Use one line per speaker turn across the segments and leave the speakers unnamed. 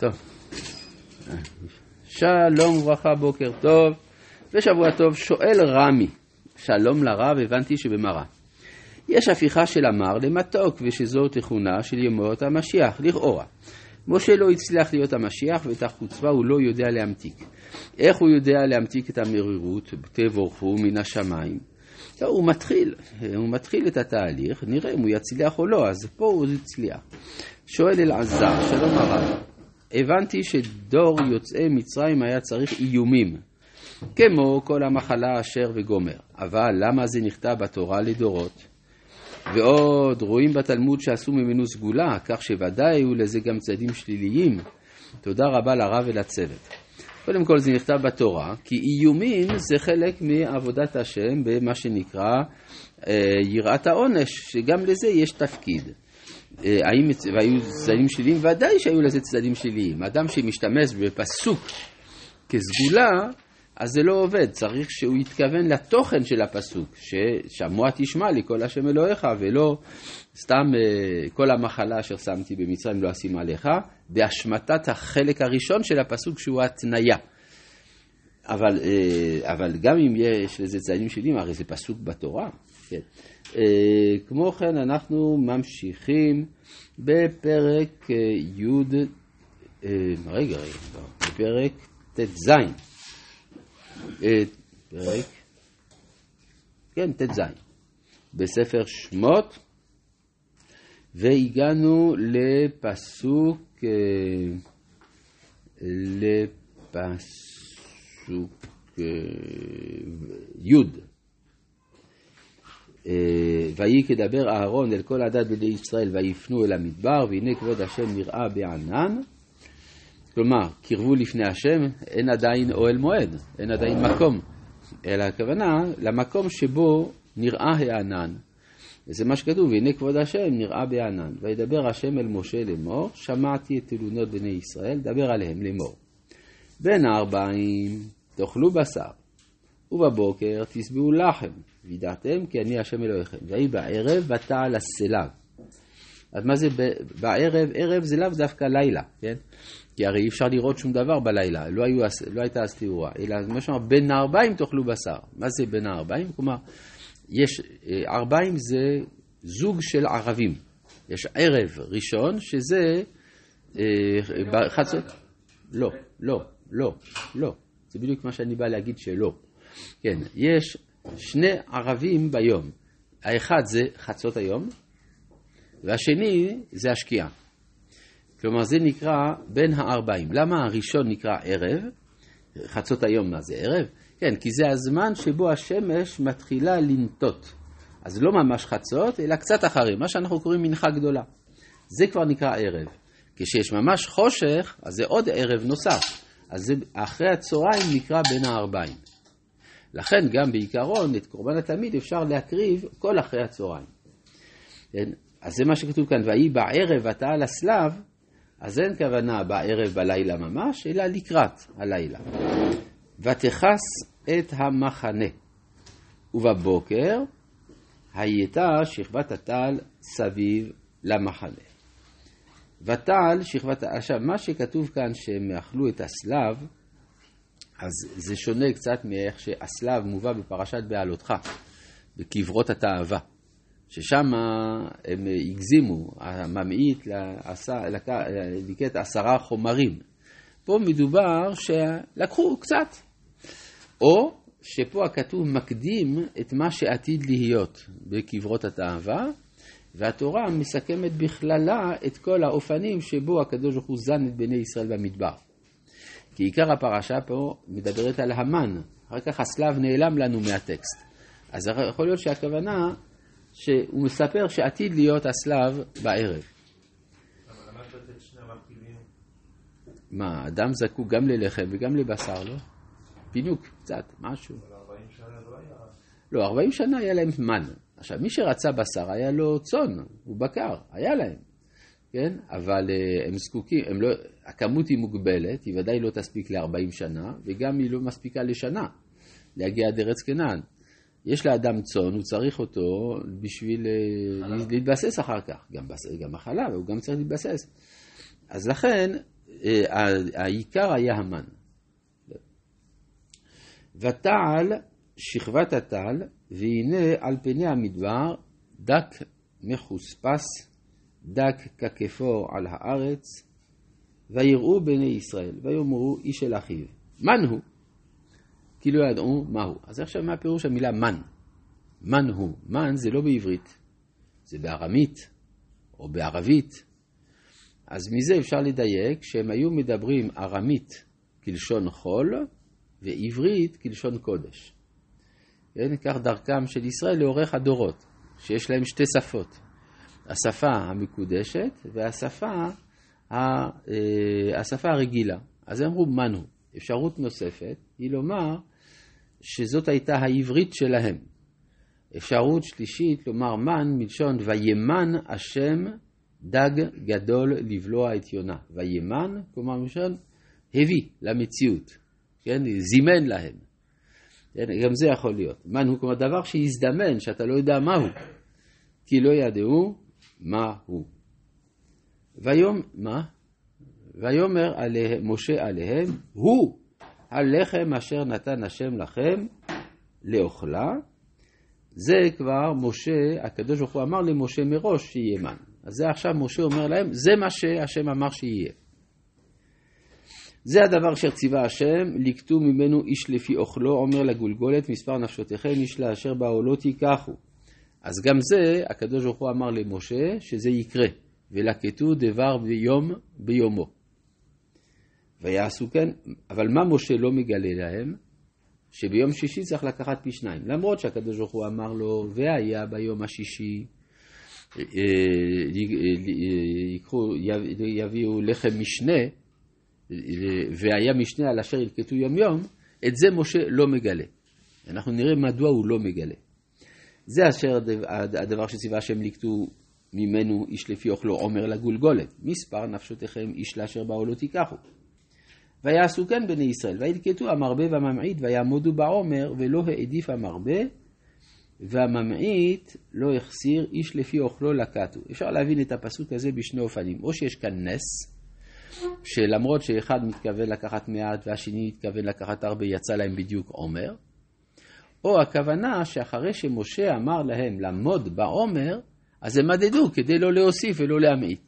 טוב. שלום וברכה, בוקר טוב ושבוע טוב. שואל רמי, שלום לרב, הבנתי שבמראה. יש הפיכה של המר למתוק, ושזו תכונה של ימות המשיח, לכאורה. משה לא הצליח להיות המשיח, ואת החוצפה הוא לא יודע להמתיק. איך הוא יודע להמתיק את המרירות? תבורכו מן השמיים. לא, הוא מתחיל, הוא מתחיל את התהליך, נראה אם הוא יצליח או לא, אז פה הוא הצליח. שואל אלעזר, שלום הרב, הבנתי שדור יוצאי מצרים היה צריך איומים, כמו כל המחלה אשר וגומר, אבל למה זה נכתב בתורה לדורות? ועוד רואים בתלמוד שעשו ממנו סגולה, כך שוודאי היו לזה גם צדדים שליליים. תודה רבה לרב ולצוות. קודם כל זה נכתב בתורה, כי איומים זה חלק מעבודת השם במה שנקרא אה, יראת העונש, שגם לזה יש תפקיד. אה, האם והיו צדדים שליליים? ודאי שהיו לזה צדדים שליליים. אדם שמשתמש בפסוק כסגולה, אז זה לא עובד, צריך שהוא יתכוון לתוכן של הפסוק, ששמוע תשמע לי כל השם אלוהיך, ולא סתם אה, כל המחלה אשר שמתי במצרים לא אשים עליך, בהשמטת החלק הראשון של הפסוק שהוא התניה. אבל, אה, אבל גם אם יש לזה צדדים שלי, הרי זה פסוק בתורה. כן. אה, כמו כן, אנחנו ממשיכים בפרק י', רגע, רגע, לא, בפרק ט"ז. פרק, כן, ט"ז, בספר שמות, והגענו לפסוק, אה, לפסוק אה, י' אה, ויהי כדבר אהרון אל כל עדת בני ישראל ויפנו אל המדבר והנה כבוד השם נראה בענן כלומר, קרבו לפני השם, אין עדיין אוהל מועד, אין עדיין מקום, אלא הכוונה למקום שבו נראה הענן. וזה מה שכתוב, והנה כבוד השם נראה בענן. וידבר השם אל משה לאמור, שמעתי את תלונות בני ישראל, דבר עליהם לאמור. בין הארבעים תאכלו בשר, ובבוקר תשבעו לחם, וידעתם כי אני השם אלוהיכם. ויהי בערב ותעל הסלב. אז מה זה בערב? ערב זה לאו דווקא לילה, כן? כי הרי אי אפשר לראות שום דבר בלילה, לא, היו, לא הייתה אז תאורה, אלא מה שאומר, בין הארבעים תאכלו בשר. מה זה בין הארבעים? כלומר, יש, אה, ארבעים זה זוג של ערבים. יש ערב ראשון, שזה אה, חצות... לא, לא, לא, לא. זה בדיוק מה שאני בא להגיד שלא. כן, יש שני ערבים ביום. האחד זה חצות היום, והשני זה השקיעה. כלומר זה נקרא בין הארבעים. למה הראשון נקרא ערב? חצות היום מה זה ערב? כן, כי זה הזמן שבו השמש מתחילה לנטות. אז לא ממש חצות, אלא קצת אחרי, מה שאנחנו קוראים מנחה גדולה. זה כבר נקרא ערב. כשיש ממש חושך, אז זה עוד ערב נוסף. אז זה אחרי הצהריים נקרא בין הארבעים. לכן גם בעיקרון את קורבן התמיד אפשר להקריב כל אחרי הצהריים. כן? אז זה מה שכתוב כאן, ויהי בערב אתה על הסלב, אז אין כוונה בערב בלילה ממש, אלא לקראת הלילה. ותכס את המחנה, ובבוקר הייתה שכבת הטל סביב למחנה. וטל שכבת... עכשיו, מה שכתוב כאן שהם אכלו את הסלב, אז זה שונה קצת מאיך שהסלב מובא בפרשת בעלותך, בקברות התאווה. ששם הם הגזימו, הממעיט ליקט עשרה חומרים. פה מדובר שלקחו קצת. או שפה הכתוב מקדים את מה שעתיד להיות בקברות התאווה, והתורה מסכמת בכללה את כל האופנים שבו הקדוש ברוך הוא זן את בני ישראל במדבר. כי עיקר הפרשה פה מדברת על המן, אחר כך הסלב נעלם לנו מהטקסט. אז יכול להיות שהכוונה שהוא מספר שעתיד להיות הסלב בערב. מה, אדם זקוק גם ללחם וגם לבשר, לא? פינוק, קצת, משהו. לא, 40 שנה היה להם מן. עכשיו, מי שרצה בשר היה לו צאן, הוא בקר, היה להם, כן? אבל uh, הם זקוקים, הם לא, הכמות היא מוגבלת, היא ודאי לא תספיק ל-40 שנה, וגם היא לא מספיקה לשנה להגיע עד ארץ כנען. יש לאדם צאן, הוא צריך אותו בשביל אה, להתבסס אחר כך, גם, גם החלב, הוא גם צריך להתבסס. אז לכן, אה, העיקר היה המן. ותעל שכבת הטל, והנה על פני המדבר דק מחוספס, דק ככפור על הארץ, ויראו בני ישראל, ויאמרו איש אל אחיו, מן הוא? כי לא ידעו מהו. אז עכשיו מה פירוש המילה מן? מן הוא. מן זה לא בעברית, זה בארמית או בערבית. אז מזה אפשר לדייק שהם היו מדברים ארמית כלשון חול ועברית כלשון קודש. כן, כך דרכם של ישראל לאורך הדורות, שיש להם שתי שפות, השפה המקודשת והשפה אה, השפה הרגילה. אז אמרו מנו. אפשרות נוספת היא לומר שזאת הייתה העברית שלהם. אפשרות שלישית לומר מן מלשון וימן השם דג גדול לבלוע את יונה. וימן, כלומר מלשון הביא למציאות, כן? זימן להם. כן? גם זה יכול להיות. מן הוא כלומר דבר שהזדמן, שאתה לא יודע מהו, כי לא ידעו מה הוא. ויום, מה? ויאמר עליהם, משה עליהם, הוא הלחם אשר נתן השם לכם לאוכלה. זה כבר משה, הקדוש ברוך הוא אמר למשה מראש שיהיה מן. אז זה עכשיו משה אומר להם, זה מה שהשם אמר שיהיה. זה הדבר אשר ציווה השם, לקטו ממנו איש לפי אוכלו, אומר לגולגולת, מספר נפשותיכם, איש לאשר בעולות ייקחו. אז גם זה, הקדוש ברוך הוא אמר למשה, שזה יקרה. ולקטו דבר ביום ביומו. ויעשו כן, אבל מה משה לא מגלה להם? שביום שישי צריך לקחת פי שניים. למרות שהקדוש ברוך הוא אמר לו, והיה ביום השישי, אה, יקחו, יביאו לחם משנה, והיה משנה על אשר ילקטו יום יום, את זה משה לא מגלה. אנחנו נראה מדוע הוא לא מגלה. זה אשר הדבר שציווה השם לקטו ממנו איש לפי אוכלו עומר לגולגולת, מספר נפשותיכם איש לאשר בעולות תיקחו. ויעשו כן בני ישראל, וילקטו המרבה והממעיט, ויעמודו בעומר, ולא העדיף המרבה, והממעיט לא החסיר איש לפי אוכלו לקטו. אפשר להבין את הפסוק הזה בשני אופנים, או שיש כאן נס, שלמרות שאחד מתכוון לקחת מעט והשני מתכוון לקחת הרבה, יצא להם בדיוק עומר, או הכוונה שאחרי שמשה אמר להם לעמוד בעומר, אז הם מדדו כדי לא להוסיף ולא להמעיט.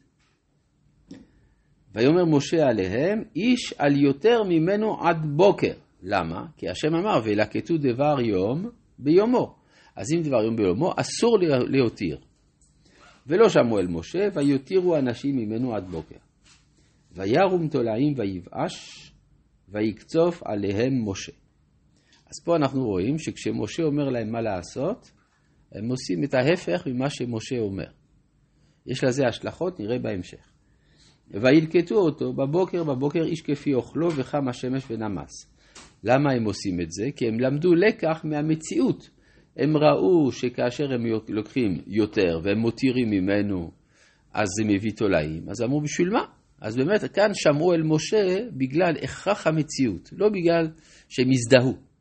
ויאמר משה עליהם, איש על יותר ממנו עד בוקר. למה? כי השם אמר, וילקטו דבר יום ביומו. אז אם דבר יום ביומו, אסור להותיר. ולא שמעו אל משה, ויותירו אנשים ממנו עד בוקר. וירום תולעים ויבאש, ויקצוף עליהם משה. אז פה אנחנו רואים שכשמשה אומר להם מה לעשות, הם עושים את ההפך ממה שמשה אומר. יש לזה השלכות, נראה בהמשך. וילקטו אותו בבוקר, בבוקר איש כפי אוכלו וחם השמש ונמס. למה הם עושים את זה? כי הם למדו לקח מהמציאות. הם ראו שכאשר הם לוקחים יותר והם מותירים ממנו, אז זה מביא תולעים. אז אמרו, בשביל מה? אז באמת, כאן שמעו אל משה בגלל הכרח המציאות, לא בגלל שהם הזדהו.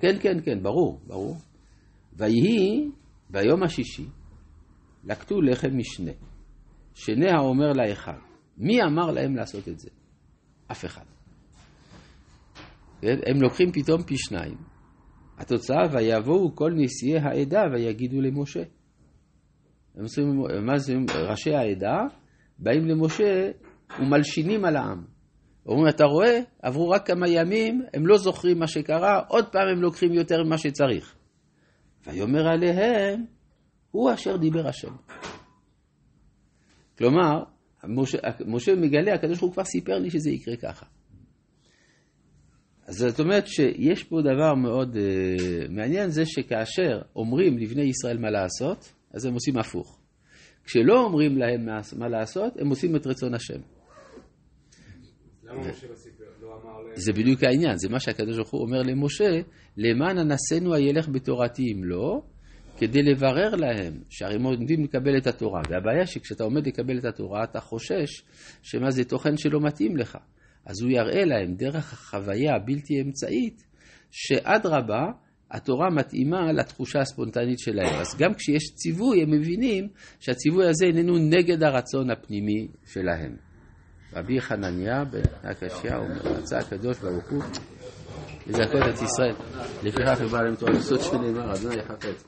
כן, כן, כן, ברור, ברור. ויהי ביום השישי, לקטו לחם משנה. שני האומר לאחד. מי אמר להם לעשות את זה? אף אחד. הם לוקחים פתאום פי שניים. התוצאה, ויבואו כל נשיאי העדה ויגידו למשה. הם עושים, מה זה, ראשי העדה באים למשה ומלשינים על העם. אומרים, אתה רואה, עברו רק כמה ימים, הם לא זוכרים מה שקרה, עוד פעם הם לוקחים יותר ממה שצריך. ויאמר עליהם, הוא אשר דיבר השם. כלומר, משה, משה מגלה, הקדוש ברוך הוא כבר סיפר לי שזה יקרה ככה. אז זאת אומרת שיש פה דבר מאוד uh, מעניין, זה שכאשר אומרים לבני ישראל מה לעשות, אז הם עושים הפוך. כשלא אומרים להם מה, מה לעשות, הם עושים את רצון השם.
למה משה לא סיפר? לא אמר להם...
זה בדיוק העניין, זה מה שהקדוש ברוך הוא אומר למשה, למען אנסינו הילך בתורתי אם לא, כדי לברר להם שהרי הם עומדים לקבל את התורה. והבעיה שכשאתה עומד לקבל את התורה, אתה חושש שמה זה תוכן שלא מתאים לך. אז הוא יראה להם דרך החוויה הבלתי אמצעית, שאדרבה, התורה מתאימה לתחושה הספונטנית שלהם. אז גם כשיש ציווי, הם מבינים שהציווי הזה איננו נגד הרצון הפנימי שלהם. רבי חנניה בן הקשיא אומר, רצה הקדוש ברוך הוא לזכות את ישראל. לפיכך הוא בא להם תורה בסוד שנאמר, אדוני יחפץ.